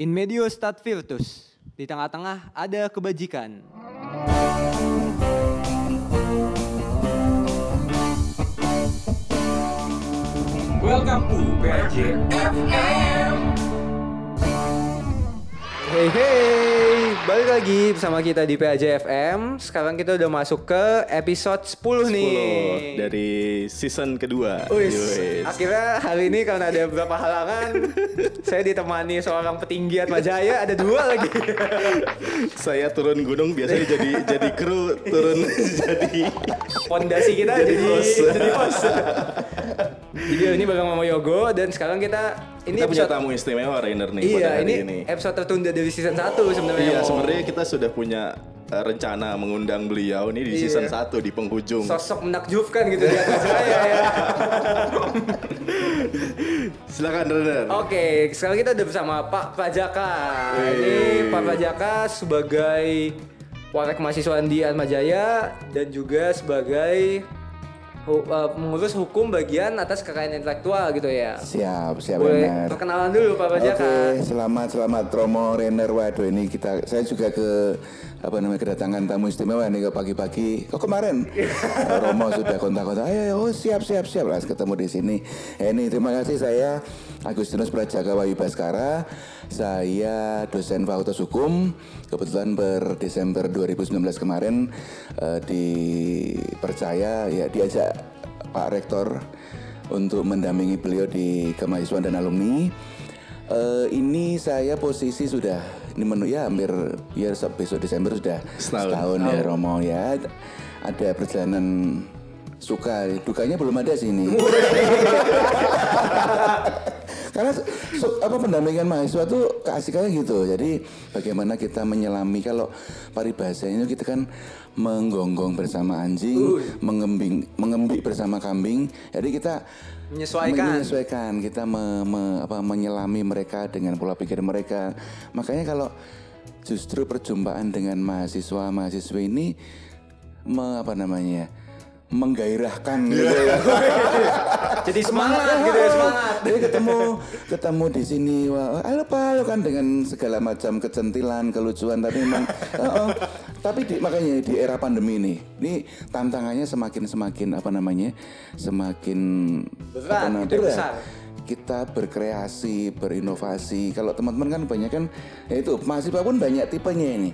In medio stat virtus, di tengah-tengah ada kebajikan. Welcome to FM. Hey hey, balik lagi bersama kita di PAJ FM. Sekarang kita udah masuk ke episode 10, nih. 10 dari season kedua. Wis, Wis. akhirnya hari ini karena ada beberapa halangan, saya ditemani seorang petinggi Atma Jaya, ada dua lagi. Saya turun gunung biasanya jadi jadi kru, turun jadi Pondasi kita Jadi jadi host. jadi host. jadi ini bareng Mama Yogo dan sekarang kita ini kita punya episode tamu istimewa Rainer nih Iya, pada hari ini, ini. episode tertunda dari season 1 sebenarnya. Iya, sebenarnya kita sudah punya uh, rencana mengundang beliau nih di Iya. season 1 di penghujung. sosok menakjubkan gitu di Atma Jaya ya. Silakan Rainer. Oke, sekarang kita udah bersama Pak Pajaka. Ini Pak Pajaka sebagai warek mahasiswa di Atma Jaya dan juga sebagai hu- uh, pengurus hukum bagian atas kekayaan intelektual gitu ya. Siap, siap Boleh Renner. perkenalan dulu Pak Pajaka. Oke, selamat selamat Romo Renner. Waduh ini kita saya juga ke apa namanya kedatangan tamu istimewa nih ke pagi-pagi. Kok kemarin Romo sudah kontak-kontak. Ayo, ayo, oh siap siap siap. Lah ketemu di sini. Eh, ini terima kasih saya Agustinus Prajaga Wayu Baskara. Saya dosen Fakultas Hukum. Kebetulan per Desember 2019 kemarin eh, dipercaya ya diajak Pak Rektor untuk mendampingi beliau di kemahasiswaan dan alumni. Eh, ini saya posisi sudah ini menu ya hampir ya besok Desember sudah Setahun. ya Romo ya. Ada perjalanan suka, dukanya belum ada sih ini. Karena apa pendampingan mahasiswa tuh keasikannya gitu. Jadi bagaimana kita menyelami kalau paribahasanya kita kan menggonggong bersama anjing, mengembing mengembik bersama kambing. Jadi kita Menyesuaikan. menyesuaikan kita me- me- apa, menyelami mereka dengan pola pikir mereka. Makanya kalau justru perjumpaan dengan mahasiswa mahasiswa ini me- apa namanya menggairahkan gitu ya. Jadi semangat gitu ya, semangat. Jadi ketemu ketemu di sini wah halo Pak halo kan dengan segala macam kecentilan kelucuan tapi memang oh, oh. tapi di, makanya di era pandemi ini ini tantangannya semakin semakin apa namanya semakin Berat, apa namanya, besar. kita berkreasi berinovasi kalau teman-teman kan banyak kan ya itu mahasiswa pun banyak tipenya ini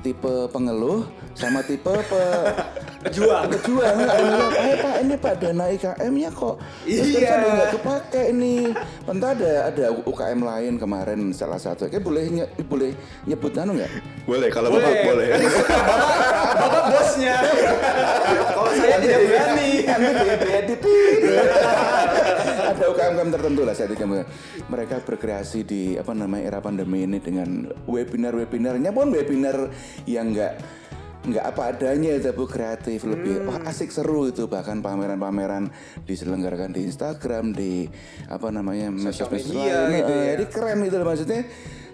tipe pengeluh sama tipe pe, Pejuang. pejuang eh pak ini pak dana IKM nya kok terus Iya. terusan nggak kepake ini bentar ada ada UKM lain kemarin salah satu kayak boleh nye- boleh nyebut anu nggak Boleh kalau Bapak Boleh. boleh. Bapak bosnya. Kalau saya tidak berani. Diedit ada UKM UKM tertentu lah saya tidak mereka berkreasi di apa namanya era pandemi ini dengan webinar webinarnya pun webinar yang enggak nggak apa adanya tapi kreatif lebih wah asik seru itu. Bahkan pameran-pameran diselenggarakan di Instagram di apa namanya media gitu Eh, ya. jadi keren itu maksudnya.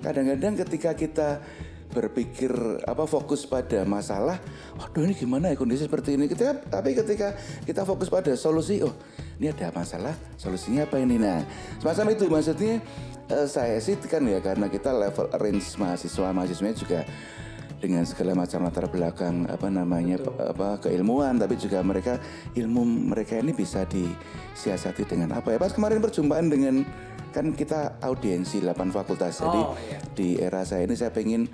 Kadang-kadang ketika kita berpikir apa fokus pada masalah, waduh ini gimana ya kondisi seperti ini. Kita tapi ketika kita fokus pada solusi, oh ini ada masalah, solusinya apa ini? Nah, semacam itu maksudnya eh, saya sih kan ya karena kita level range mahasiswa mahasiswanya juga dengan segala macam latar belakang apa namanya apa keilmuan tapi juga mereka ilmu mereka ini bisa disiasati dengan apa ya pas kemarin perjumpaan dengan kan kita audiensi 8 fakultas jadi Oh, iya. di era saya ini saya pengen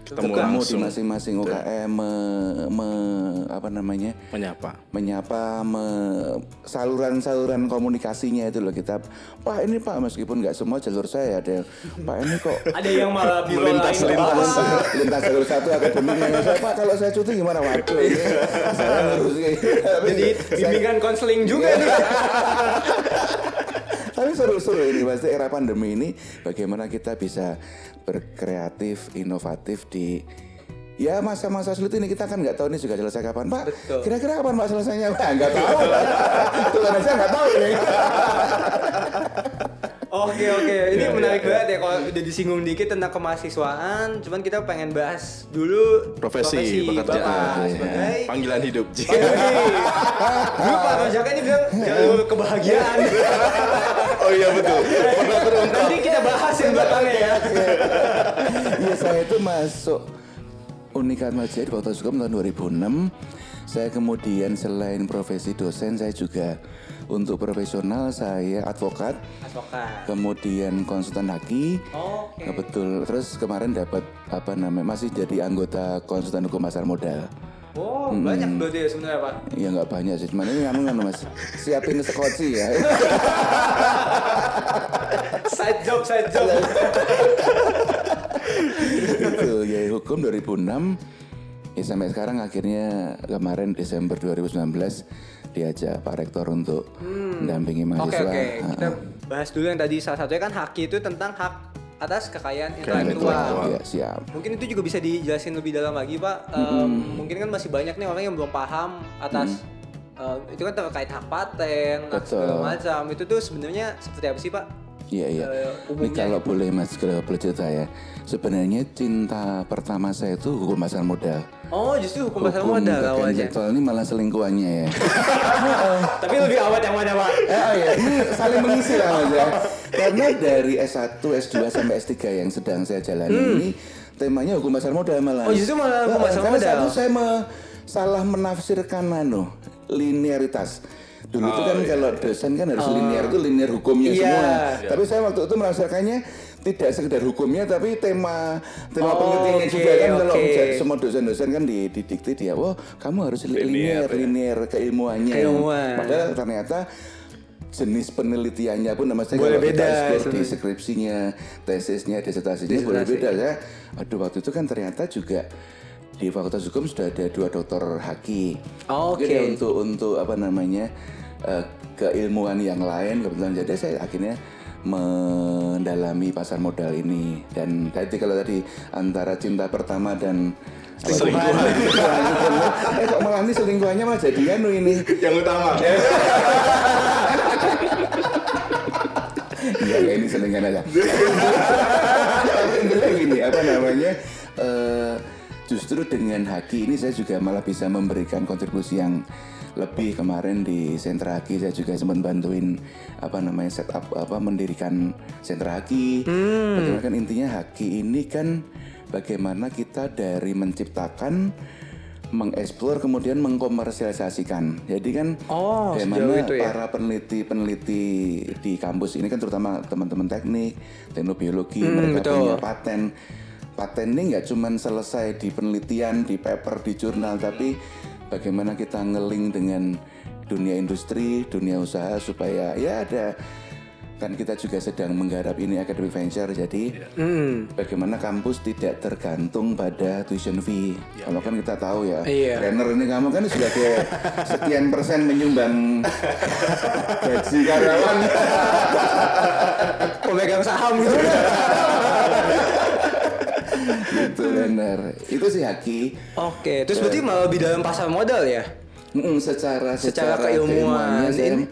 Ketemu ketemu di masing-masing UKM me- me- apa namanya Menyapa. menyapa me- saluran-saluran komunikasinya itu loh kita Pak ini Pak meskipun nggak semua jalur saya ada Pak ini kok Ada yang malah Melintas- lintas. Lintas jalur satu akademiknya saya Pak kalau saya cuti gimana waduh ini saya Jadi bimbingan konseling juga nih. Tapi seru-seru ini pasti era pandemi ini bagaimana kita bisa berkreatif, inovatif di ya masa-masa sulit ini kita kan nggak tahu ini juga selesai kapan Pak. Kira-kira kapan Pak selesainya? Wah nggak tahu. Tuhan aja nggak tahu ini. Oke oke, ini menarik banget ya kalau udah disinggung dikit tentang kemahasiswaan. Cuman kita pengen bahas dulu Profesi, pekerjaan. Bapak Iya. sebagai Panggilan hidup. Dulu Pak Rojaka ini bilang jalur kebahagiaan. oh iya betul. Pernah terungkap. Nanti kita bahas yang belakangnya ya. Iya saya itu masuk Unikat Majaya di Fakultas Hukum tahun 2006. Saya kemudian selain profesi dosen saya juga untuk profesional saya advokat, Advokat. kemudian konsultan haki. Oke. Betul. Terus kemarin dapat apa namanya masih jadi anggota konsultan hukum pasar modal. Oh, banyak berarti ya sebenarnya Pak. Ya nggak banyak sih, cuman ini anu anu mas siapin sekoci ya. Side job, side job. itu ya hukum 2006 ya sampai sekarang akhirnya kemarin Desember 2019 diajak Pak Rektor untuk mendampingi Oke mahasiswa. oke, Ah, kita ah. bahas dulu yang tadi salah satunya kan haki itu tentang hak atas kekayaan intelektual. Ya, siap. Mungkin itu juga bisa dijelasin lebih dalam lagi Pak. Em, Mungkin kan masih banyak nih orang yang belum paham atas em, itu kan terkait hak paten, hak segala macam. Itu tuh sebenarnya seperti apa sih Pak? Iya iya. Ini kalau boleh Mas kalau cerita ya. Sebenarnya cinta pertama saya itu hukum pasar modal. Oh justru hukum pasar modal awalnya. intelektual ini malah selingkuhannya ya. Tapi lebih awet yang mana Pak? Eh, oh ya, ini saling mengisi lah Mas ya. Karena dari S1, S2 sampai S3 yang sedang saya jalani ini temanya hukum pasar modal malah. Hmm. Oh, justru malah hukum Eh, pasar karena modal. satu saya me- salah menafsirkan anu linearitas. Dulu itu kan kalau dosen kan harus linear itu linear hukumnya Iya. semua. Tapi saya waktu itu menafsirkannya tidak sekedar hukumnya tapi tema tema Oh, penelitiannya oke, juga kan kalau jadi semua dosen-dosen kan di didikte dia, "Wah, kamu harus linear Linear, ya. linear keilmuannya." Keilmuan. Padahal ternyata jenis penelitiannya pun maksudnya Boleh beda di skripsinya, tesisnya, disertasinya boleh beda ya. Aduh waktu itu kan ternyata juga di Fakultas Hukum sudah ada dua dokter haki. Oh, oke. ya untuk untuk apa namanya eh, keilmuan yang lain kebetulan jadi saya akhirnya mendalami pasar modal ini dan tadi kalau tadi antara cinta pertama dan Selingkuhan. eh kok malah ini selingkuhannya malah jadian ini Yang utama. Iya, ya ini selingan aja. Tapi gini, apa namanya? eh, justru dengan Haki ini saya juga malah bisa memberikan kontribusi yang lebih kemarin di sentra Haki saya juga sempat bantuin apa namanya setup apa mendirikan sentra Haki. Bagaimana kan intinya Haki ini kan bagaimana kita dari menciptakan mengeksplor kemudian mengkomersialisasikan. Jadi kan Oh, bagaimana itu ya? para peneliti-peneliti di kampus ini kan terutama teman-teman teknik, teknobiologi, Hmm, mereka betul. punya paten. Paten ini nggak cuma selesai di penelitian, di paper, di jurnal, tapi bagaimana kita ngeling dengan dunia industri, dunia usaha supaya ya ada kan kita juga sedang menggarap ini academic venture jadi Hmm. bagaimana kampus tidak tergantung pada tuition fee. Kalau kan kita tahu ya, Iya. trainer ini kamu kan sudah ke sekian persen menyumbang gaji karyawan. Pemegang saham gitu. itu trainer. Itu sih Haki. Oke, terus berarti malah lebih dalam pasar modal ya? Mm, secara Secara secara, keilmuan ini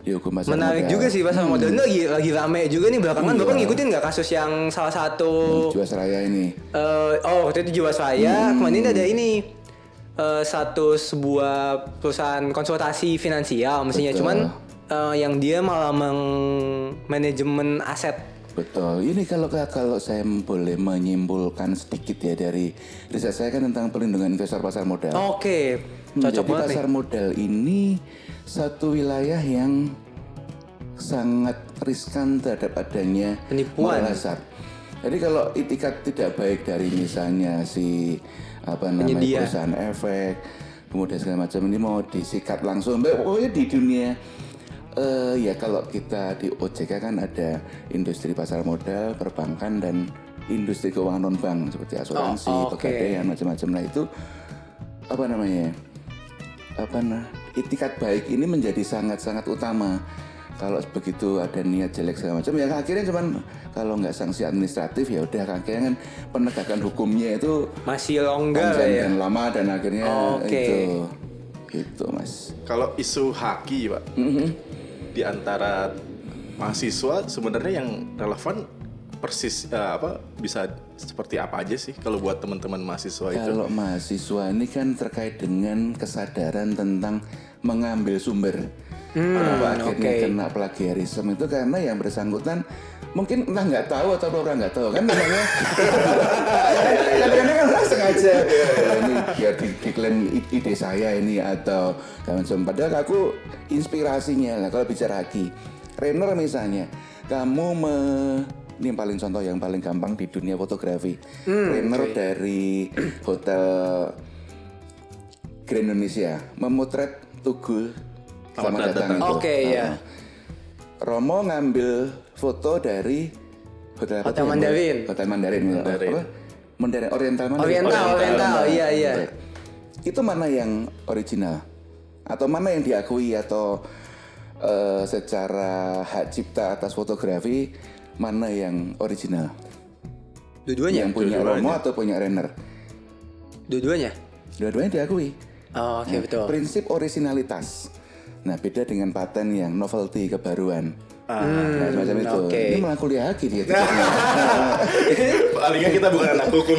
pasar Menarik modal. juga sih pasar modal ini lagi lagi rame juga nih belakangan. Iya. Bapak ngikutin nggak kasus yang salah satu Jiwasraya ini. eh, oh waktu itu Jiwasraya, kemarin ada ini eh, satu sebuah perusahaan konsultasi finansial mestinya Betul. cuman eh, yang dia malah meng manajemen aset. Betul. Ini kalau kalau saya boleh menyimpulkan sedikit ya dari riset saya kan tentang pelindungan investor pasar modal. Oke, Hmm, cocok Jadi banget nih. pasar modal ini satu wilayah yang sangat riskan terhadap adanya Penipuan. moral hazard. Jadi kalau itikat tidak baik dari misalnya si apa namanya Penyedia. perusahaan efek, kemudian segala macam ini mau disikat langsung, Mbak, pokoknya di dunia eh ya kalau kita di OJK kan ada industri pasar modal, perbankan dan industri keuangan non bank seperti asuransi, Oh, oke. pegadaian macam-macam. Nah itu apa namanya? apa nah itikat baik ini menjadi sangat-sangat utama kalau begitu ada niat jelek segala macam ya akhirnya cuman kalau nggak sanksi administratif ya udah akhirnya kan penegakan hukumnya itu Masih longgar ya. dan lama dan akhirnya Oke. itu itu mas Kalau isu haki, Pak, di antara mahasiswa sebenarnya yang relevan persis eh, apa bisa seperti apa aja sih kalau buat teman-teman mahasiswa itu? Kalau mahasiswa ini kan terkait dengan kesadaran tentang mengambil sumber. Kenapa akhirnya kena plagiarisme itu? Karena yang bersangkutan mungkin entah nggak tahu atau orang nggak tahu. Kan namanya kadang-kadang kan orang sengaja. "Oh, ini biar di, diklaim ide saya ini atau kawan padahal aku inspirasinya. Lah kalau bicara haki Renner misalnya kamu me ini yang paling contoh yang paling gampang di dunia fotografi. Renner dari hotel Grand Indonesia memotret Tugu Selamat datang itu. Oke, ya. Ah. Romo ngambil foto dari hotel, Hotel Mandarin. Hotel Mandarin. ya. Mandarin. Apa? Mandarin Oriental Mandarin. Oriental, Oriental, iya, iya. Itu mana yang original? Atau mana yang diakui atau eh, secara hak cipta atas fotografi mana yang original? Dua-duanya? Yang punya Romo atau punya Renner? Dua-duanya? Dua-duanya diakui. Oh, oke Nah, betul. Prinsip originalitas. Nah, beda dengan paten yang novelty kebaruan. Ah. nah, semacam itu. oke. Ini malah kuliah lagi dia. Paling nggak kita bukan anak hukum.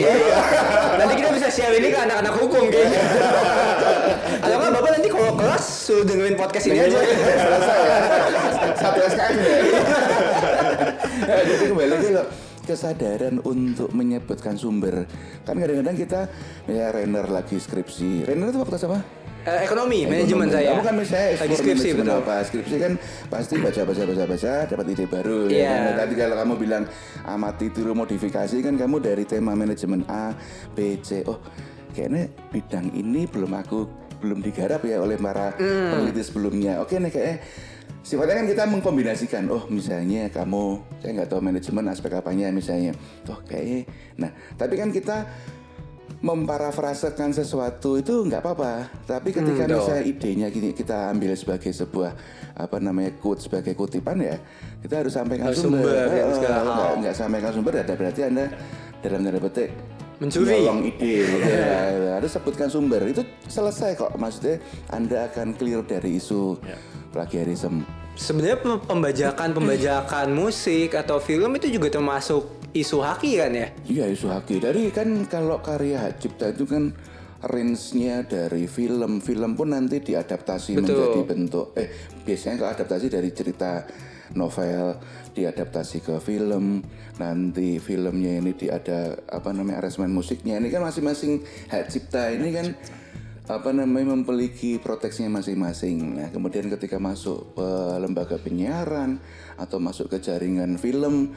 Nanti kita bisa share ini ke anak-anak hukum kayaknya. Atau nggak bapak nanti kalau kelas suruh dengerin podcast ini aja. Selesai ya. Satu SKS ya. Nah, Jadi kembali lagi loh kesadaran untuk menyebutkan sumber. Kan kadang-kadang kita misalnya Renner lagi skripsi. Renner itu waktu sama? Eh, ekonomi, manajemen saya. Kamu kan misalnya Lagi ekspor skripsi betul. apa? Skripsi kan pasti baca baca baca baca dapat ide baru. Iya. Ya. kan? Tadi kalau kamu bilang amati tiru modifikasi kan kamu dari tema manajemen A, B, C. Oh, kayaknya bidang ini belum aku belum digarap ya oleh para Hmm. peneliti sebelumnya. Oke nih kayaknya sifatnya kan kita mengkombinasikan. Oh misalnya kamu saya nggak tahu manajemen aspek apanya misalnya. Oh kayaknya. Nah tapi kan kita memparafrasekan sesuatu itu nggak apa-apa. Tapi ketika betul. misalnya idenya gini kita ambil sebagai sebuah apa namanya quote sebagai kutipan ya, kita harus sampaikan Harus sumber. sumber, ya, eh, segala nggak, nggak sampaikan sumber ada berarti anda dalam tanda petik Mencuri. nyolong ide gitu ya. harus sebutkan sumber itu selesai kok maksudnya anda akan clear dari isu plagiarisme Sebenarnya pem- pembajakan pembajakan musik atau film itu juga termasuk isu haki kan ya? Iya isu haki. Dari kan kalau karya hak cipta itu kan range-nya dari film, film pun nanti diadaptasi Betul. menjadi bentuk. Eh biasanya kalau adaptasi dari cerita novel diadaptasi ke film, nanti filmnya ini diada apa namanya aransemen musiknya ini kan masing-masing hak cipta ini kan apa namanya memiliki proteksinya masing-masing. Nah, kemudian ketika masuk ke lembaga penyiaran atau masuk ke jaringan film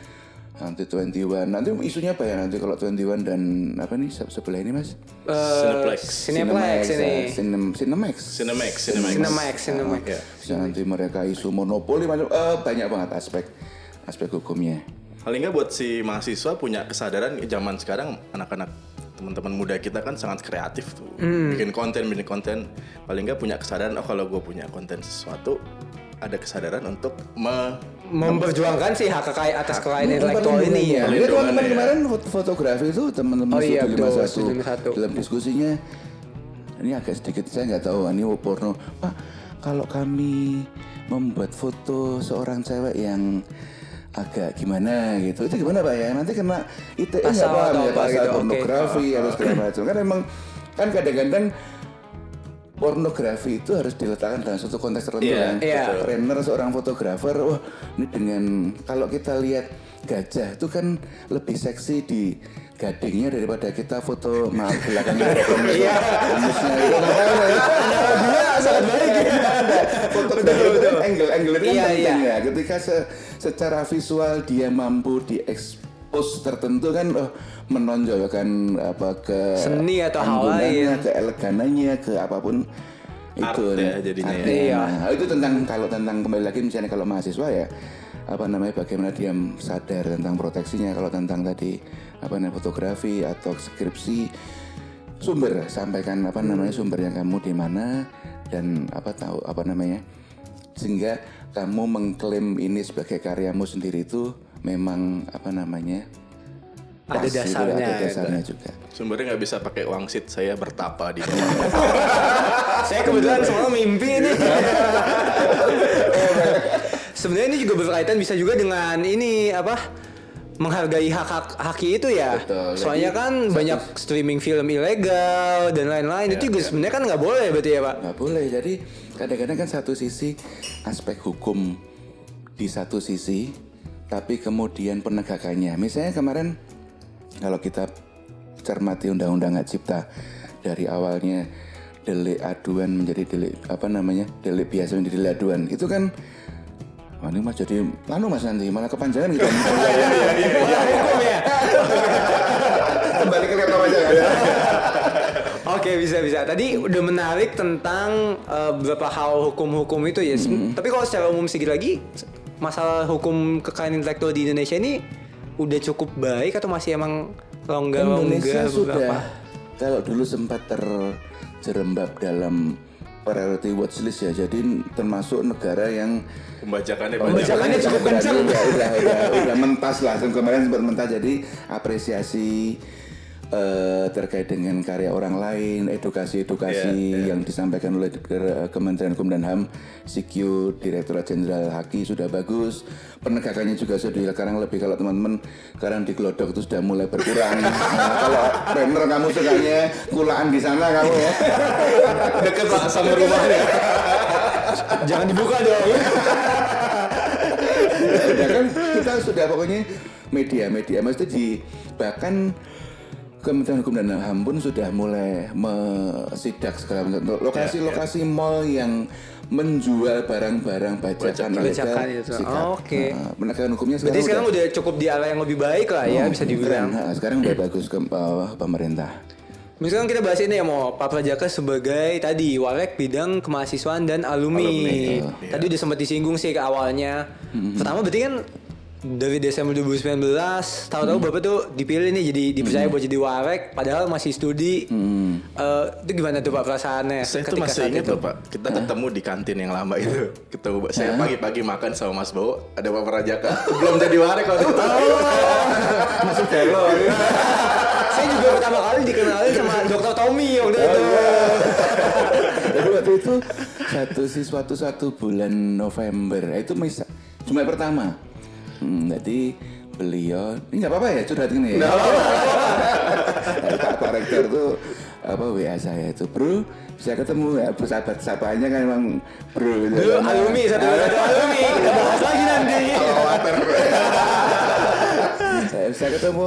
nanti 21 nanti isunya apa ya nanti kalau 21 dan apa nih se- sebelah ini Mas? Eh, Cineplex. Cineplex ini. Cinem- Cinemax. Cinemax, Cinemax. Cinemax, Cinemax. Ya. Bisa nanti mereka isu monopoli macam eh, banyak banget aspek aspek hukumnya. Paling nggak buat si mahasiswa punya kesadaran zaman sekarang anak-anak teman-teman muda kita kan sangat kreatif tuh bikin konten bikin konten paling nggak punya kesadaran oh kalau gue punya konten sesuatu ada kesadaran untuk me Memperjuangkan sih hak kekayaan atas kekayaan intelektual ini ya. Ini teman-teman kemarin fot- fotografi itu teman-teman Oh iya, Studi betul, 51 Studi 51. dalam diskusinya ini agak sedikit saya nggak tahu ini porno. Pak, kalau kami membuat foto seorang cewek yang agak gimana gitu itu gimana pak ya nanti kena ITE nggak Pasal paham ya pasal gitu, pornografi atau segala macam kan emang kan kadang-kadang pornografi itu harus diletakkan dalam suatu konteks tertentu Iya, kan. iya. Renner seorang fotografer, wah ini dengan kalau kita lihat gajah itu kan lebih seksi di gadingnya daripada kita foto maaf belakangnya iya itu Analoginya sangat baik ya. kan angle angle itu kan Iya, penting iya. ya ketika se- secara visual dia mampu diekspos tertentu kan oh, menonjolkan apa ke Seni atau lain. ke eleganannya ke apa pun Art itu ya jadinya ya. artnya. Iya. Nah, itu tentang kalau tentang kembali lagi misalnya kalau mahasiswa ya apa namanya bagaimana dia sadar tentang proteksinya kalau tentang tadi apa namanya fotografi atau skripsi sumber sampaikan apa namanya sumber yang kamu di mana dan apa tahu apa namanya sehingga kamu mengklaim ini sebagai karyamu sendiri itu memang apa namanya Ada pas gitu, dasarnya, ada gitu. dasarnya juga sumbernya nggak bisa pakai wangsit saya bertapa di bawah Saya kebetulan semalam mimpi ini. Sebenarnya ini juga berkaitan bisa juga dengan ini apa menghargai hak hak haki itu ya. Betul. Soalnya Jadi, kan satu- banyak streaming film ilegal dan lain-lain Ya, itu juga sebenarnya kan nggak boleh berarti ya pak. nggak boleh jadi kadang-kadang kan satu sisi aspek hukum di satu sisi tapi kemudian penegakannya misalnya kemarin kalau kita cermati undang-undang hak cipta dari awalnya delik aduan menjadi delik apa namanya delik biasa menjadi delik aduan itu kan Wah, ini mas jadi lanu mas nanti malah kepanjangan gitu. Ya. Kembali ke laptop aja ya. Oke bisa bisa. Tadi udah menarik tentang eh, beberapa hal hukum-hukum itu ya. Tapi kalau secara umum sedikit lagi masalah hukum kekayaan intelektual di Indonesia ini udah cukup baik atau masih emang Indonesia longgar-longgar sudah beberapa? kalau dulu sempat terjerembab dalam priority watch list ya jadi termasuk negara yang Pembajakannya Pembajakannya banyak. cukup kencang. udah, udah, udah, udah mentas lah kemarin sempat mentas jadi apresiasi eh, terkait dengan karya orang lain edukasi-edukasi yang disampaikan oleh Ke- Kementerian Hukum dan HAM CQ Direktorat Jenderal Haki sudah bagus. Penegakannya juga sudah sekarang lebih kalau teman-teman sekarang di Glodok itu sudah mulai berkurang. Nah, kalau trainer kamu sukanya kulaan di sana kamu. Ya Dekat pak sama rumahnya. Jangan dibuka dong. udah kan kita sudah pokoknya media-media maksudnya di bahkan Kementerian Hukum dan HAM pun sudah mulai mesidak segala macam lokasi-lokasi mall yang menjual barang-barang bajakan ilegal Bajakan itu. sikat. Oke. Nah, penegakan hukumnya sekarang, Berarti sekarang udah cukup di arah yang lebih baik lah ya bisa dibilang. Keren. Nah, sekarang udah bagus ke bawah pemerintah. Misalkan kita bahas ini ya mau Pak Prajaka sebagai tadi walek bidang kemahasiswaan dan alumni. Alumni, Tadi udah sempat disinggung sih ke awalnya. Pertama berarti kan dari Desember 2019 tahu-tahu Bapak tuh dipilih nih jadi dipercaya buat jadi walek padahal masih studi. Eh, itu gimana tuh Pak perasaannya? Saya tuh ketika masih saat ingat itu? loh pak, kita ketemu di kantin yang lama itu. Ketemu, saya pagi-pagi makan sama Mas Bowo, ada Pak Rajaka. Belum jadi warek waktu itu. Masuk telo. Saya juga pertama kali dikenalin sama Dr. Tommy waktu itu. Jadi waktu itu satu siswa satu satu bulan November itu misa Jumat pertama. Hmm, jadi beliau ini nggak apa-apa ya curhat ini ya. Dari Pak Pak Rektor tuh apa WA saya itu bro bisa ketemu ya bersahabat sapaannya kan emang bro gitu. Dulu alumni satu satu alumni kita bahas lagi nanti. saya bisa ketemu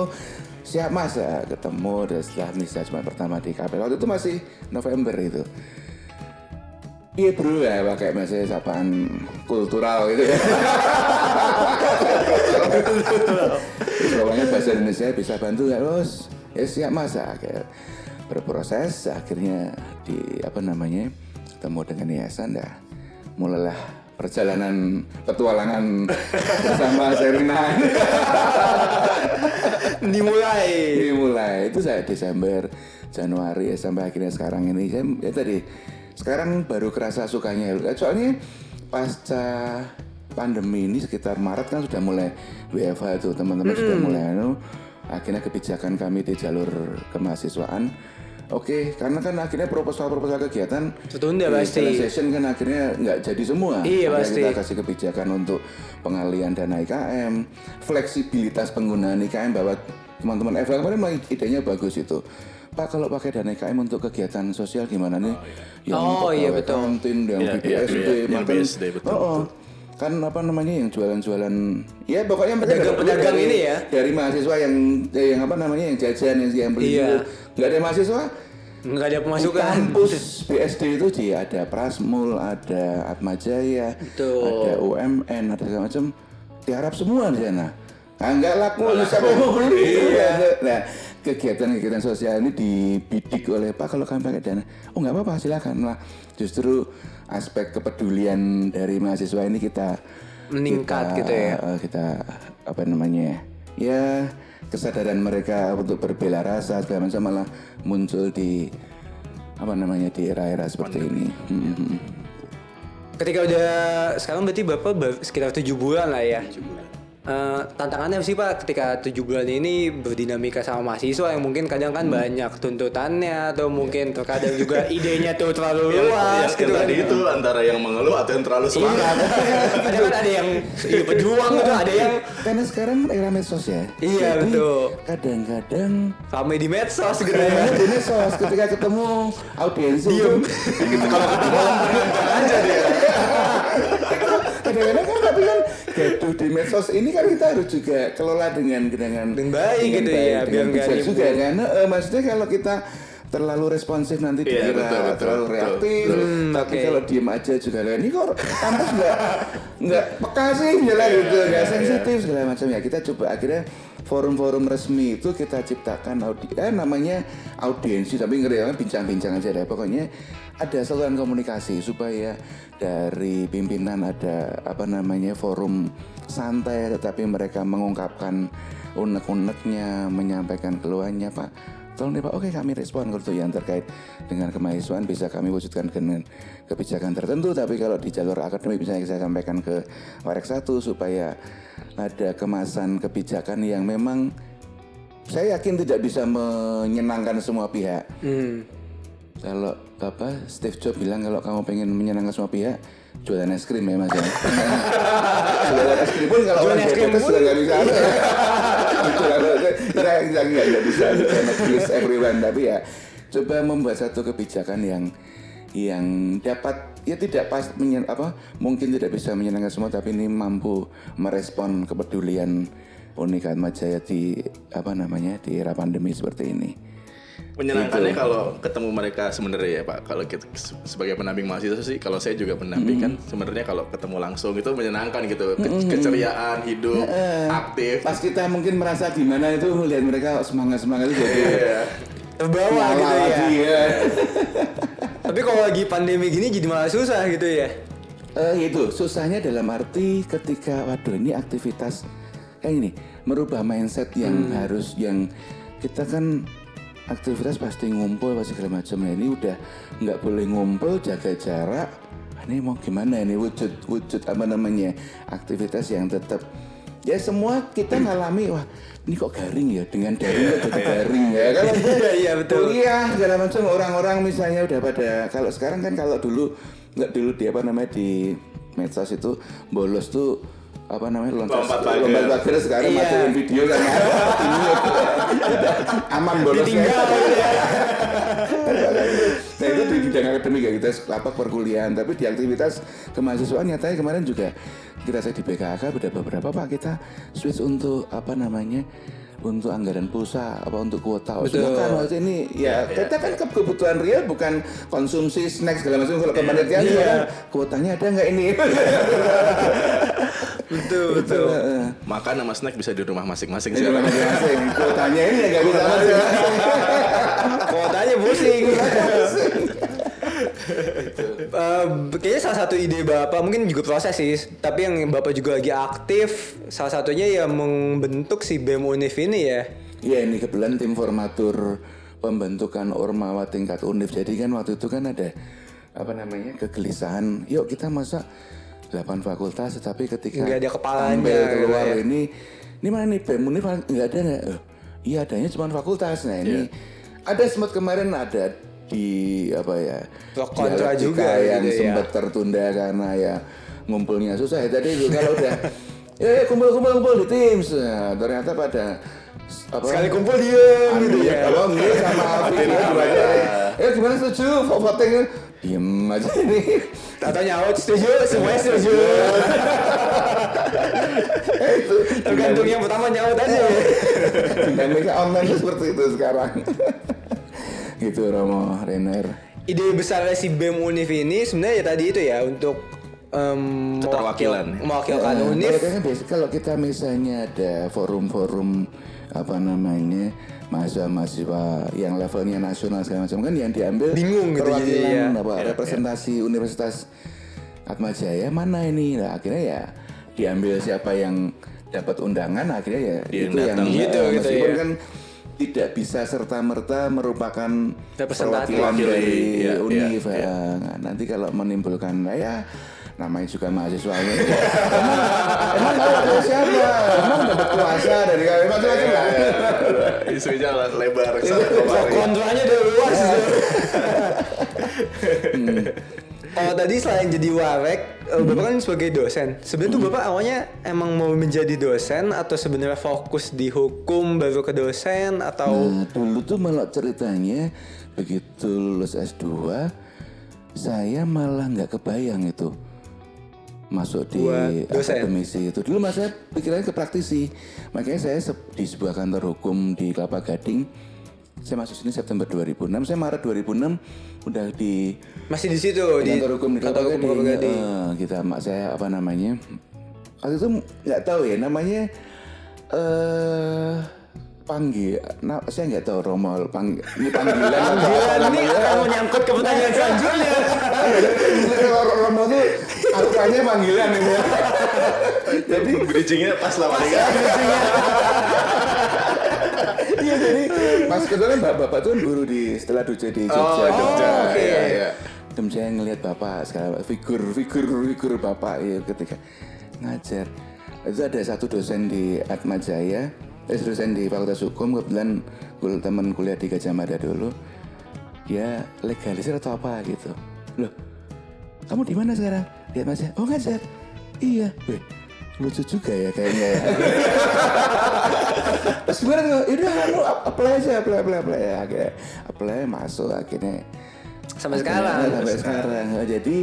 siap mas ya ketemu dan setelah misa Jumat pertama di KPL waktu itu masih November itu Iya bro ya pakai masih sapaan kultural gitu ya. Terus Pokoknya bahasa Indonesia bisa bantu nggak bos? Ya siap mas ya. Kayak berproses akhirnya di apa namanya ketemu dengan yayasan dah mulailah perjalanan petualangan bersama Serina. Dimulai. Ini mulai itu saya Desember, Januari ya, sampai akhirnya sekarang ini saya ya tadi sekarang baru kerasa sukanya soalnya pasca pandemi ini sekitar Maret kan sudah mulai WFH itu teman-teman sudah mulai anu akhirnya kebijakan kami di jalur kemahasiswaan Oke, karena kan akhirnya proposal-proposal kegiatan Tertunda di pasti. session kan akhirnya nggak jadi semua. Iya, pasti. Kita kasih kebijakan untuk pengalian dana IKM, fleksibilitas penggunaan IKM bahwa teman-teman FL kemarin idenya bagus itu. Pak kalau pakai dana IKM untuk kegiatan sosial gimana nih? Yang Oh, iya, betul. kantin, yang Iya, iya, BPSD, iya, yang bahkan- BSD, betul, Oh, oh. kan apa namanya yang jualan-jualan ya pokoknya Pedagang-pedagang ini ya? dari mahasiswa yang eh, yang apa namanya yang jajan yang yang beli Iya. nggak ada mahasiswa Nggak ada di pemasukan. kampus BSD itu di ada Prasmul, ada Atmajaya, Betul. ada UMN, ada segala macam. Diharap semua di sana. Nah, enggak laku, siapa mau beli? Nah, kegiatan-kegiatan sosial ini dibidik oleh Pak kalau kami pakai dana. Oh nggak apa-apa silakan lah. Justru aspek kepedulian dari mahasiswa ini kita Meningkat kita, gitu ya. eh, Kita apa namanya? Ya kesadaran mereka untuk berbela rasa segala macam malah muncul di apa namanya di era-era seperti ini. Hmm. Ketika udah sekarang berarti Bapak sekitar tujuh bulan lah ya. Eh, tantangannya sih Pak ketika tujuh bulan ini berdinamika sama mahasiswa yang mungkin kadang kan banyak tuntutannya atau mungkin terkadang juga idenya tuh terlalu yang, luas yang, gitu yang kan. tadi itu antara yang mengeluh atau yang terlalu Iya, semangat. kadang kan ada yang iya, pejuang gitu, ada yang Karena sekarang era medsos ya. Iya, Jadi, betul. Kadang-kadang rame di medsos gitu ya. di medsos ketika ketemu audiens itu Kalau ketemu aja dia. Kadang-kadang kan tapi kan gaduh di medsos ini kan kita harus juga kelola dengan dengan Dengan baik dengan gitu ya, dengan biar nggak juga kan. Maksudnya kalau kita terlalu responsif nanti Iya, dikira betul, betul, terlalu betul, reaktif Hmm, tapi oke. kalau diem aja juga lah ini kok kampus nggak nggak peka sih misalnya gitu nggak sensitif segala macam. Ya kita coba akhirnya forum-forum resmi itu kita ciptakan audi eh, namanya audiensi tapi ngeri bincang-bincang aja deh. Pokoknya ada saluran komunikasi supaya dari pimpinan ada apa namanya forum santai tetapi mereka mengungkapkan unek-uneknya menyampaikan keluhannya pak tolong deh pak oke kami respon kalau itu yang terkait dengan kemahasiswaan bisa kami wujudkan dengan kebijakan tertentu tapi kalau di jalur akademik misalnya saya sampaikan ke Warek satu supaya ada kemasan kebijakan yang memang saya yakin tidak bisa menyenangkan semua pihak Hmm. kalau apa Steve Jobs bilang kalau kamu pengen menyenangkan semua pihak jualan es krim ya mas ya. jualan es krim pun kalau Jualan orang es krim pun. nggak bisa. Kita nggak bisa please everyone tapi ya coba membuat satu kebijakan yang yang dapat ya tidak pas menyen, apa mungkin tidak bisa menyenangkan semua tapi ini mampu merespon kepedulian Unika Majaya di apa namanya di era pandemi seperti ini. Menyenangkannya Gitu. kalau ketemu mereka sebenarnya ya Pak. Kalau kita se- sebagai pendamping mahasiswa sih, kalau saya juga pendamping kan sebenarnya kalau ketemu langsung itu menyenangkan gitu. Ke- Keceriaan, hidup, aktif. Pas kita mungkin merasa gimana itu melihat mereka semangat semangat itu jadi Iya. Terbawa gitu ya. lagi ya. Tapi kalau lagi pandemi gini jadi malah susah gitu ya. Eh, itu susahnya dalam arti ketika waduh ini aktivitas kayak ini merubah mindset yang harus yang kita kan aktivitas pasti ngumpul pasti segala macam. Nah ini udah nggak boleh ngumpul jaga jarak. Ah, ini mau gimana ini? Wujud wujud apa namanya? Aktivitas yang tetap. Ya semua kita ngalami wah ini kok garing ya? Dengan daring kok jadi garing ya? Kalau Iya, iya, betul. kuliah segala macam orang-orang misalnya udah pada kalau sekarang kan kalau dulu nggak dulu di apa namanya di medsos itu bolos tuh apa namanya loncat pagar. lompat pagar sekarang Iya. masukin video kan aman bolosnya gitu ya. nah itu di bidang akademik ya kita apa perkuliahan tapi di aktivitas kemahasiswaan nyatanya kemarin juga kita saya di BKK ada beberapa pak kita switch untuk apa namanya untuk anggaran pulsa apa untuk kuota Betul. silakan maksudnya ini ya kita kan ke- kebutuhan real bukan konsumsi snack segala macam kalau kemarin Iya. ya kuotanya ada nggak ini Betul betul. Heeh. Makan sama snack bisa di rumah masing-masing sekarang. masing-masing. Kuotanya ini ya nggak bisa masing-masing. Kuotanya pusing. Eh, kayaknya salah satu ide bapak mungkin juga proses sih, tapi yang bapak juga lagi aktif. Salah satunya ya membentuk si bem univ ini ya. Iya ini kebetulan tim formatur pembentukan ormawa tingkat univ. Jadi kan waktu itu kan ada apa namanya kegelisahan. Yuk kita masa 8 fakultas, tetapi ketika Nggak ada kepalanya, keluar gitu ya. ini, ini mana nih bem univ nggak ada nggak? Eh, iya adanya cuma fakultas. Nah ini ada sempat kemarin ada di apa ya kontra juga yang gitu ya. sempat tertunda karena ya ngumpulnya susah ya tadi itu kalau udah ya ya, kumpul kumpul kumpul di tim nah, ternyata pada apa Sekali kumpul diem gitu ya. apa enggak sama Alvin ya dua eh gimana setuju Vo- voting diem aja ini. Tata nyaut setuju, semuanya setuju. Itu Tergantung yang pertama nyaut aja. Dinamika online seperti itu sekarang. Gitu Romo Renner Ide besarnya si BEM Univ ini sebenarnya ya tadi itu ya untuk em, Keterwakilan. mewakil- mewakilkan Ya, kalau kan kalau kita misalnya ada forum-forum apa namanya mahasiswa-mahasiswa yang levelnya nasional segala macam kan yang diambil Bingung gitu perwakilan jadinya. apa representasi Universitas Atmajaya mana ini nah, akhirnya ya diambil siapa yang dapat undangan akhirnya ya Dia itu yang. Gitu, gitu meskipun ya. kan tidak bisa serta merta merupakan perwakilan Mewakili, dari iya, univ iya, ya. Nah, nanti kalau menimbulkan ya namanya juga mahasiswa ini. emang, emang wakil siapa? Emang dapat kuasa dari kami macam-macam lah. Isunya lebar ke sana kemari. kontranya udah luas Oh tadi selain jadi warek, eh, bapak kan sebagai dosen. Sebenarnya tuh bapak awalnya emang mau menjadi dosen atau sebenarnya fokus di hukum baru ke dosen atau Nah, dulu tuh malah ceritanya begitu lulus S2 saya malah nggak kebayang itu masuk di dosen. akademisi itu. Dulu mas saya pikirannya ke praktisi. Makanya saya di sebuah kantor hukum di Kelapa Gading saya masuk sini September 2006 saya Maret 2006 udah di masih di situ di kantor hukum di Kelapa Gading, Kelapa Gading. Eh, kita mak saya apa namanya? Waktu itu nggak tahu ya namanya eh panggil nah, saya nggak tahu Romo panggil ini panggilan Panggilan ini akan menyangkut ke pertanyaan selanjutnya. Romo tuh aturannya panggilan ini ya. Jadi bridgingnya pas lah paling? Iya jadi Mas kebetulan bapak, bapak tuh kan guru di setelah Duce di Jogja. Oh, Jogja. oke. Iya, iya. Dan saya ngelihat bapak sekarang figur figur figur bapak ya ketika ngajar itu ada satu dosen di Atma Jaya, eh, dosen di Fakultas Hukum kebetulan teman kuliah di Gajah Mada dulu dia legalisir atau apa gitu. Loh kamu di mana sekarang? Lihat mas ya? Oh ngajar iya. Weh lucu juga ya kayaknya ya. Terus gimana tuh? Yaudah kamu apply aja apply apply apply. Ya akhirnya apply masuk akhirnya Sampai Akhirnya, sekarang. sampai sekarang. Nah, jadi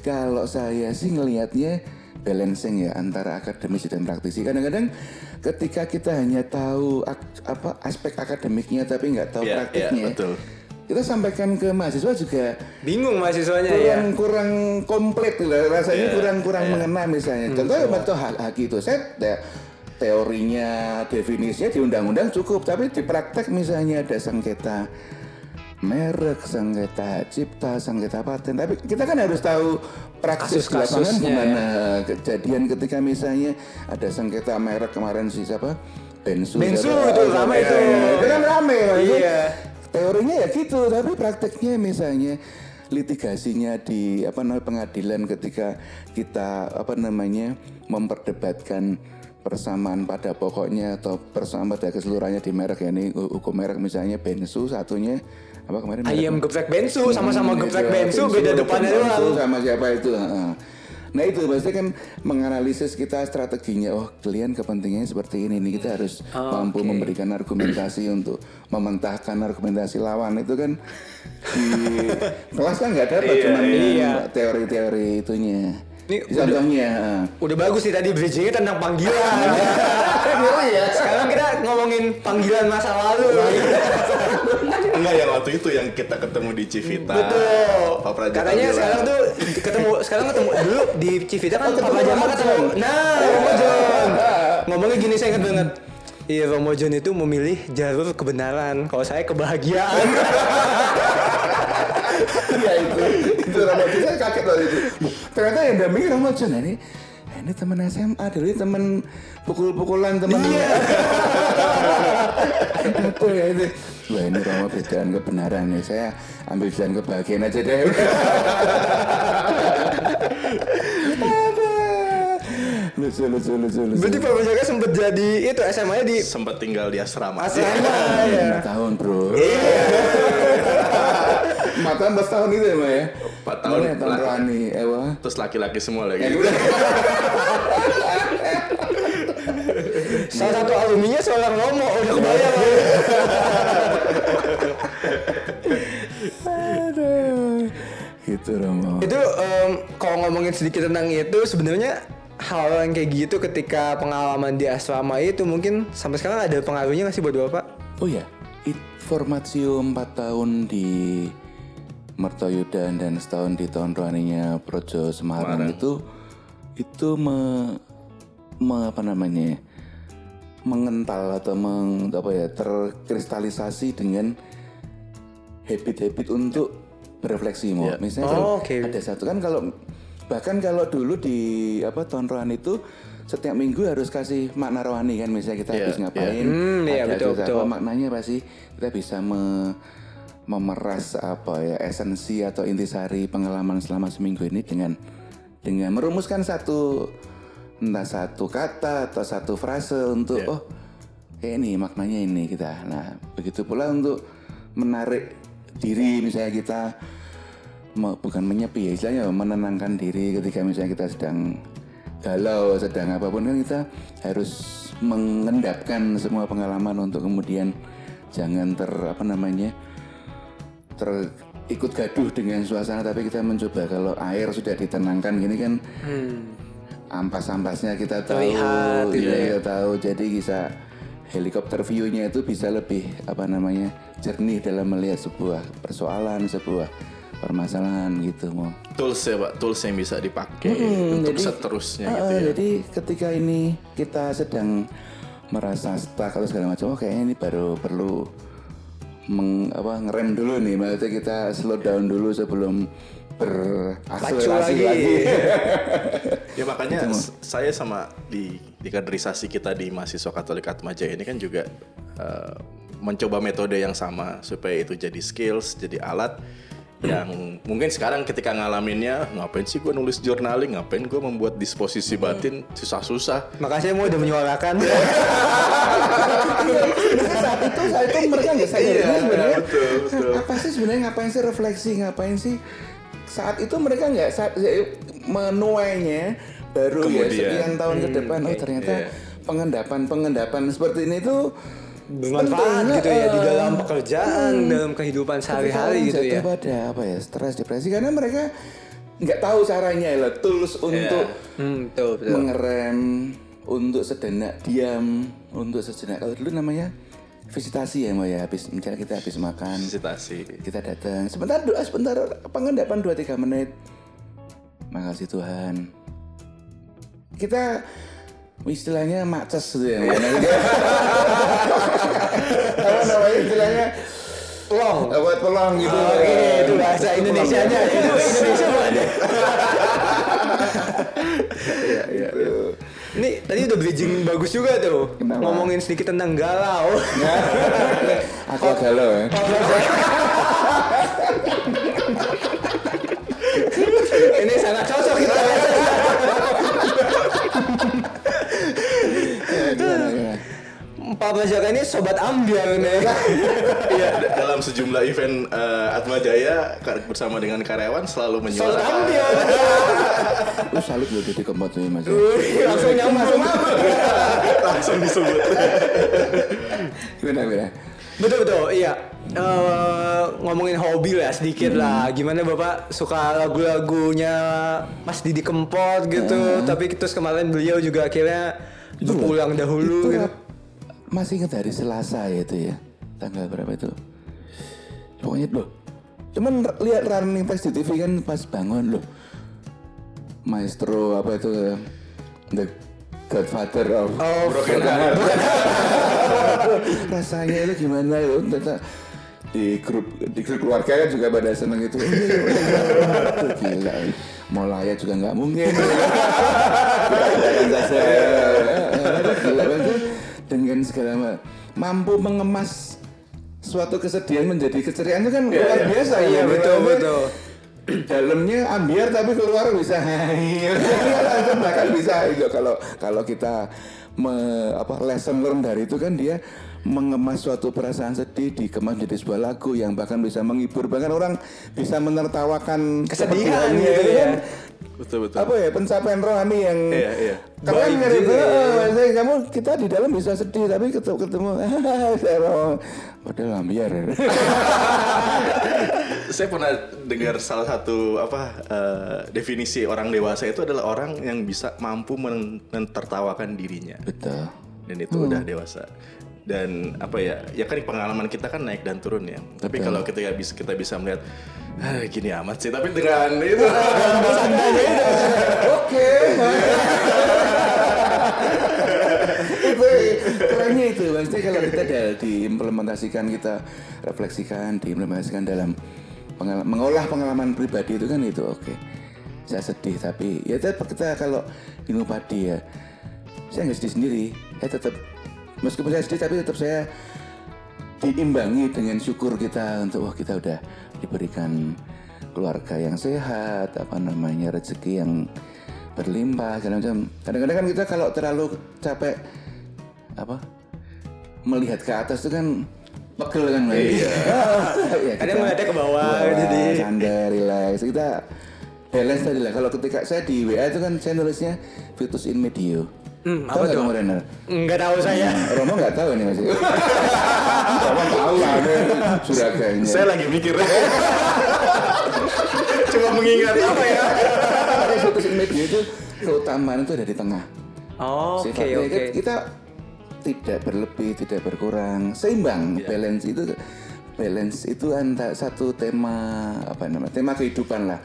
kalau saya sih ngelihatnya balancing ya antara akademisi dan praktisi kadang-kadang ketika kita hanya tahu ak- apa aspek akademiknya tapi nggak tahu Iya, praktiknya iya, betul. kita sampaikan ke mahasiswa juga Bingung mahasiswanya ya. kurang kurang komplit lah rasanya Iya, kurang kurang iya. mengena misalnya contoh ya contoh hak hak itu saya te- teorinya definisinya di undang-undang cukup tapi di praktek misalnya ada sengketa merek sengketa cipta sengketa paten. Tapi kita kan harus tahu praksis di lapangan Kasus-kasusnya, gimana. Kejadian ketika misalnya ada sengketa merek kemarin si siapa? Bensu Bensu itu ramai iya, itu. iya. itu kan. Itu Iya. teorinya ya gitu tapi prakteknya misalnya litigasinya di apa namanya pengadilan ketika kita apa namanya memperdebatkan persamaan pada pokoknya atau persamaan pada keseluruhannya di merek ya. Ini hu- hukum merek misalnya bensu satunya apa kemarin Ayam geprek bensu sama-sama Hmm, geprek itu, bensu beda depannya Bensu doang. sama siapa itu. Nah itu pasti kan menganalisis kita strateginya. Oh kalian kepentingannya seperti ini nih kita harus Oh, mampu memberikan argumentasi untuk mementahkan argumentasi lawan itu kan di kelas kan nggak dapat cuma iya. teori-teori itunya. Ini Contohnya. heeh. Udah bagus sih tadi bridgingnya tentang panggilan. ya. Sekarang kita ngomongin panggilan masa lalu. Enggak yang waktu itu yang kita ketemu di Civita. Betul. Pak Praja Katanya bilang, sekarang tuh ketemu sekarang ketemu dulu di Civita kan Oh, Jama Romo ketemu. John. Nah, Romo John. Ngomongnya gini saya ingat banget. Iya, Romo John itu memilih jalur kebenaran. Kalau saya kebahagiaan. Iya itu. Itu Ramadan saya kaget loh itu. Ternyata yang dampingi Ramadan nah, ini eh, ini teman SMA dulu teman pukul-pukulan teman Iya. Betul ya itu. Wah ini Romo jalan kebenaran nih. Saya ambil jalan kebahagiaan aja deh. Lucu lucu lucu lucu. Berarti Papa Jaka sempet jadi itu SMA-nya di sempat tinggal di asrama. asrama ya. Lima tahun bro. Empat tahun, empat tahun itu ya ya? Empat tahun. Mulai tahun Lah. rohani, ewa. Terus laki-laki semua lagi. Salah satu alumninya seorang Romo udah kebayang. Aduh. Gitu Romo. itu em, kalau ngomongin sedikit tentang itu sebenarnya hal yang kayak gitu ketika pengalaman di asrama itu mungkin sampai sekarang ada pengaruhnya nggak sih buat bapak? Oh ya, Informatio 4 tahun di Mertoyudan dan setahun di tahun rohaninya Projo Semarang, Semarang. itu itu me, me- apa namanya mengental atau meng, apa ya terkristalisasi dengan habit-habit untuk berefleksi mau Ya. misalnya Oh, kalau oke. ada satu kan kalau bahkan kalau dulu di apa tahun rohani itu setiap minggu harus kasih makna rohani kan misalnya kita Iya, habis iya. ngapain Hmm, iya, ada betul, terus betul. apa maknanya pasti kita bisa me- memeras apa ya esensi atau intisari pengalaman selama seminggu ini dengan dengan merumuskan satu entah satu kata atau satu frase untuk Iya. oh ini maknanya ini kita. Nah begitu pula untuk menarik diri misalnya kita bukan menyepi ya istilahnya menenangkan diri ketika misalnya kita sedang galau sedang apa pun kan kita harus mengendapkan semua pengalaman untuk kemudian jangan ter apa namanya ter ikut gaduh dengan suasana tapi kita mencoba kalau air sudah ditenangkan gini kan ampas-ampasnya kita tahu Terlihat, gitu ya, ya. kita tahu jadi bisa helikopter view-nya itu bisa lebih apa namanya jernih dalam melihat sebuah persoalan sebuah permasalahan gitu mau Tools ya pak, tools yang bisa dipakai Hmm, untuk jadi- seterusnya Ah, gitu ya. Jadi ketika ini kita sedang merasa stuck atau segala macam, oh kayaknya ini baru perlu meng, apa, ngerem dulu nih, maksudnya kita slow down dulu sebelum berakselerasi lagi. lagi. Ya makanya saya sama di di kaderisasi kita di mahasiswa Katolik Atmaja ini kan juga eh, mencoba metode yang sama supaya itu jadi skills, jadi alat yang mungkin sekarang ketika ngalaminnya ngapain sih gue nulis journaling, ngapain gue membuat disposisi batin susah-susah. Makanya saya mau udah menyuarakan. Saat itu saat itu mereka nggak sadar Iya, sebenarnya betul, betul. apa sih sebenarnya ngapain sih refleksi ngapain sih saat itu mereka nggak menuainya baru ya Kemudian. sekian tahun ke depan oh ternyata Iya. pengendapan pengendapan seperti ini tuh Bermanfaat gitu ya di eh, dalam pekerjaan, dalam kehidupan sehari-hari gitu ya. pada apa ya stres depresi karena mereka nggak tahu caranya lah tools untuk Hmm, betul, betul. mengerem untuk sejenak diam untuk sejenak kalau dulu namanya visitasi ya mbak ya habis misalnya kita habis makan Visitasi. kita datang sebentar doa sebentar pengendapan 2-3 menit makasih Tuhan kita istilahnya maces gitu ya Mbak. apa namanya istilahnya Long. apa pelong gitu Oke, itu bahasa Indonesianya. Itu Indonesia banget. Iya, iya, iya. Ini tadi udah bridging bagus juga tuh. Kenapa? Ngomongin sedikit tentang galau. aku galau ya Ini sangat cocok kita. Pak Bajaka ini sobat ambiar nih. Iya, dalam sejumlah event eh, Atma Jaya bersama dengan karyawan selalu Sobat menyuarakan ambiar. Lu salut jadi keempat tuh mas Langsung nyambung. langsung disebut. Gimana, gimana? Betul betul, iya. Eh, ngomongin hobi lah sedikit lah. Gimana bapak suka lagu-lagunya Mas Didi Kempot gitu? Tapi terus kemarin beliau juga akhirnya berpulang dahulu Itu gitu. Masih ingat hari Selasa ya itu ya? Tanggal berapa itu? Pokoknya loh cuman lihat running text di TV kan pas bangun loh. Maestro apa itu? The Godfather of Oh, Broken Heart. rasanya itu gimana itu ternyata di grup di grup keluarga kan juga pada seneng itu. Aduh, gila. Mau layak juga nggak mungkin. Kita adakan saja Aduh, gila banget. Dengan segala ma- mampu mengemas suatu kesedihan menjadi keceriaan itu kan luar biasa Iya, ya betul, betul. dalamnya ambiar tapi keluar bisa. Bahkan bisa. Itu kalau kalau kita me, apa lesson learn dari itu kan dia mengemas suatu perasaan sedih dikemas menjadi sebuah lagu yang bahkan bisa menghibur. Bahkan orang bisa menertawakan Kesedihan gitu itu ya. kan Betul betul. apa ya pencapaian rohani yang Iya, iya. keren kan itu juga. Eh, maksudnya kamu kita di dalam bisa sedih tapi ketemu ketemu saya padahal ambiar Saya pernah dengar salah satu apa eh, definisi orang dewasa itu adalah orang yang bisa mampu men- menertawakan dirinya betul dan itu udah dewasa. Dan apa ya, ya kan pengalaman kita kan naik dan turun ya. Tapi Betul. kalau kita bisa kita bisa melihat, ah, gini amat sih. Tapi dengan itu Oke. itu kerennya itu maksudnya kalau kita diimplementasikan kita refleksikan diimplementasikan dalam pengal- mengolah pengalaman pribadi itu kan itu oke saya sedih tapi ya tetap kita kalau minum padi ya saya nggak sedih sendiri saya tetap meskipun saya sedih tapi tetap saya diimbangi dengan syukur kita untuk wah kita udah diberikan keluarga yang sehat apa namanya rezeki yang berlimpah segala macam. Kadang-kadang kan kita kalau terlalu capek apa melihat ke atas itu kan pegel kan iya. ya, Kadang melihatnya ke bawah, jadi. santai, relax. Kita balance tadi lah. Kalau ketika saya di WA itu kan saya nulisnya Virtus in Medio. Hmm, Tahu apa tuh? kamu, Renner? Enggak tahu saya. Romo nggak tahu ini masih. Romo tahu lah, ini suraganya. Saya lagi mikir. Cuma mengingat apa ya? Virtus in Medio itu keutamaan itu ada di tengah. Oh, Oke, oke. kan kita tidak berlebih, tidak berkurang, seimbang. Iya. Balance itu balance itu antara satu tema apa namanya? Tema kehidupan lah.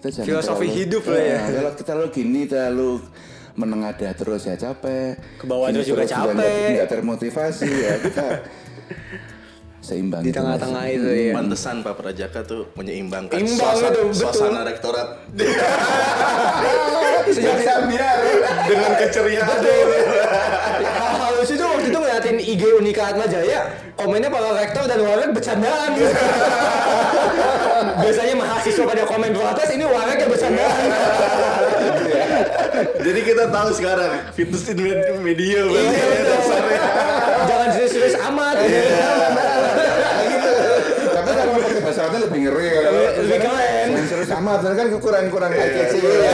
Filosofi terlalu- hidup lah ya. Nah, Kalau kita terlalu gini terlalu menengadah terus ya capek. Ke bawah terus juga nggak- capek. nggak termotivasi ya kita seimbang Di tengah-tengah itu ya. Pantesan Pak Prajaka tuh menyeimbangkan Imbang suasana, itu, betul. suasana rektorat Sejak dengan keceriaan. hal lucu itu waktu itu ngeliatin IG Unika Atma Jaya komennya para rektor dan warek bercandaan biasanya mahasiswa pada komen protes ini warek yang bercandaan Jadi kita tahu sekarang Fitus in med- media Iya, ya dasarnya. jangan serius-serius amat Tapi kalau pakai bahasa Arabnya lebih ngeri kalau lebih keren. Serius amat, kan kurang-kurang kayak kecil ya.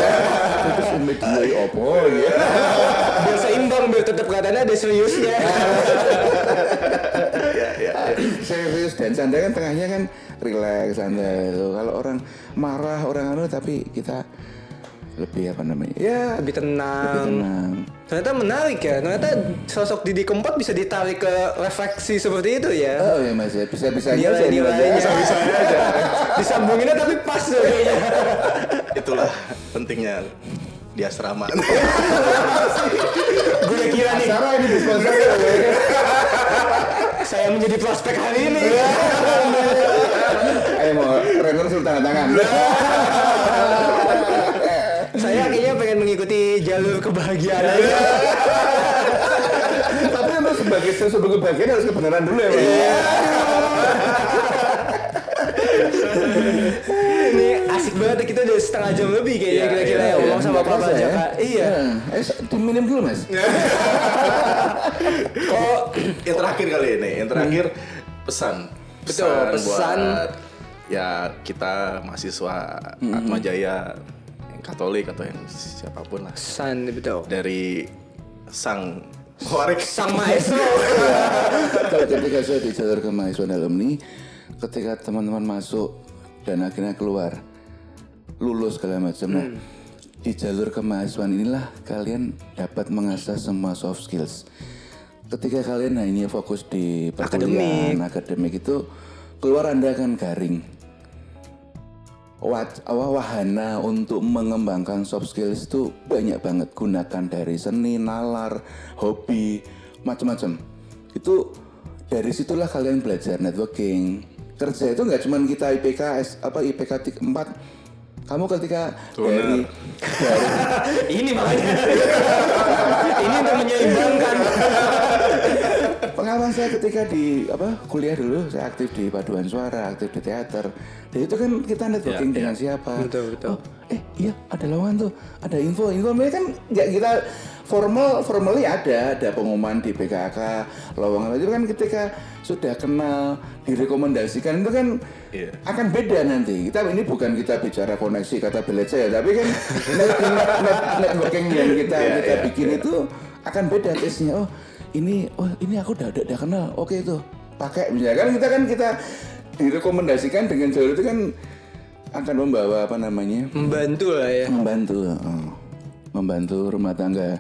Terus media opo ya. biar seimbang biar tetap kelihatannya ada seriusnya Serius dan santai kan tengahnya kan relax santai. Kalau orang marah orang anu tapi kita lebih apa namanya? Ya lebih lebih tenang. Tenang. ternyata menarik ya. Ternyata sosok Didi Kempot bisa ditarik ke refleksi seperti itu ya. Oh ya mas ya. Bisa bisa nilai-nilainya. disambunginnya tapi pas kayaknya Itulah pentingnya di asrama. gue kira nih. Sarah ini sponsor saya menjadi prospek hari ini. Ayo mau Renner suruh tanda tangan. Saya kayaknya pengen mengikuti jalur kebahagiaan aja. Tapi untuk sebagai sebagai bagian harus kebenaran dulu ya mas. ini asik banget kita udah setengah jam lebih kayaknya kira-kira ya ngomong sama Pak kerasa ya. Jaka iya. Eh, diminum dulu mas. oh yang terakhir kali ini, yang terakhir pesan. Betul, pesan. buat ya kita mahasiswa Atma Jaya Katolik atau yang siapa pun lah san betul dari sang Warik sang maestro Kalau ketika saya di jalur kemahasiswaan alumni, ketika teman-teman masuk dan akhirnya keluar, lulus segala macam. Nah, di jalur kemahasiswaan inilah kalian dapat mengasah semua soft skills. Ketika kalian hanya fokus di perkuliahan, akademik itu, keluar anda akan garing. Wat, apa, wahana untuk mengembangkan soft skills itu banyak banget gunakan dari seni, nalar, hobi, macam-macam. Itu dari situlah kalian belajar networking. Kerja itu nggak cuma kita IPK S, apa IPK 4 kamu ketika dari, dari ini makanya ini untuk menyeimbangkan pengalaman saya ketika di apa kuliah dulu saya aktif di paduan suara aktif di teater. Dan itu kan kita networking Ya, dengan siapa? Betul, betul. Oh, eh iya ada lowongan tuh ada info. Info mereka kan nggak kita formal formally ada ada pengumuman di PKK lowongan itu kan ketika sudah kenal direkomendasikan itu kan Iya. akan beda nanti. Kita ini bukan kita bicara koneksi kata belet saya tapi kan net- net- net- networking yang kita Iya, kita iya, bikin itu akan beda tesnya oh ini oh ini aku udah udah, udah kenal. Oke itu pakai. Misalnya kan kita kan kita direkomendasikan dengan jalur itu kan akan membawa apa namanya? Membantu lah ya. Membantu oh, membantu rumah tangga.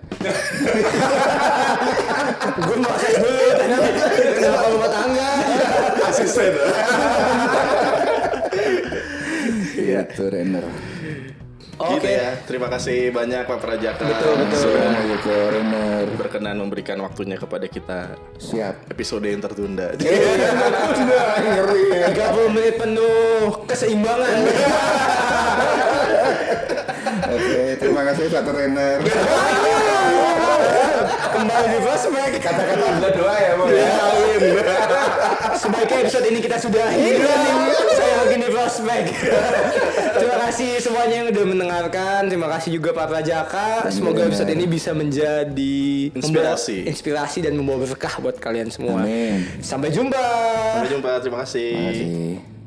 Gue mau dulu kenapa rumah tangga? Asisten. Iya. itu Renner. Gitu ya. Terima kasih banyak Pak Prajaka Betul, betul. sudah Renner. berkenan memberikan waktunya kepada kita. Siap. Episode yang tertunda. ngeri ya 30 menit penuh keseimbangan. oke terima kasih Pak Renner kembali di prospek. Kata-kata anda doa ya, Mo ya. Sebaiknya episode ini kita sudahi. Saya lagi di prospek. Terima kasih semuanya yang udah mendengarkan. Terima kasih juga Pak Prajaka. Semoga episode ini bisa menjadi Inspirasi. inspirasi dan membawa berkah buat kalian semua. Amin. Sampai jumpa. Sampai jumpa, terima kasih. Terima kasih.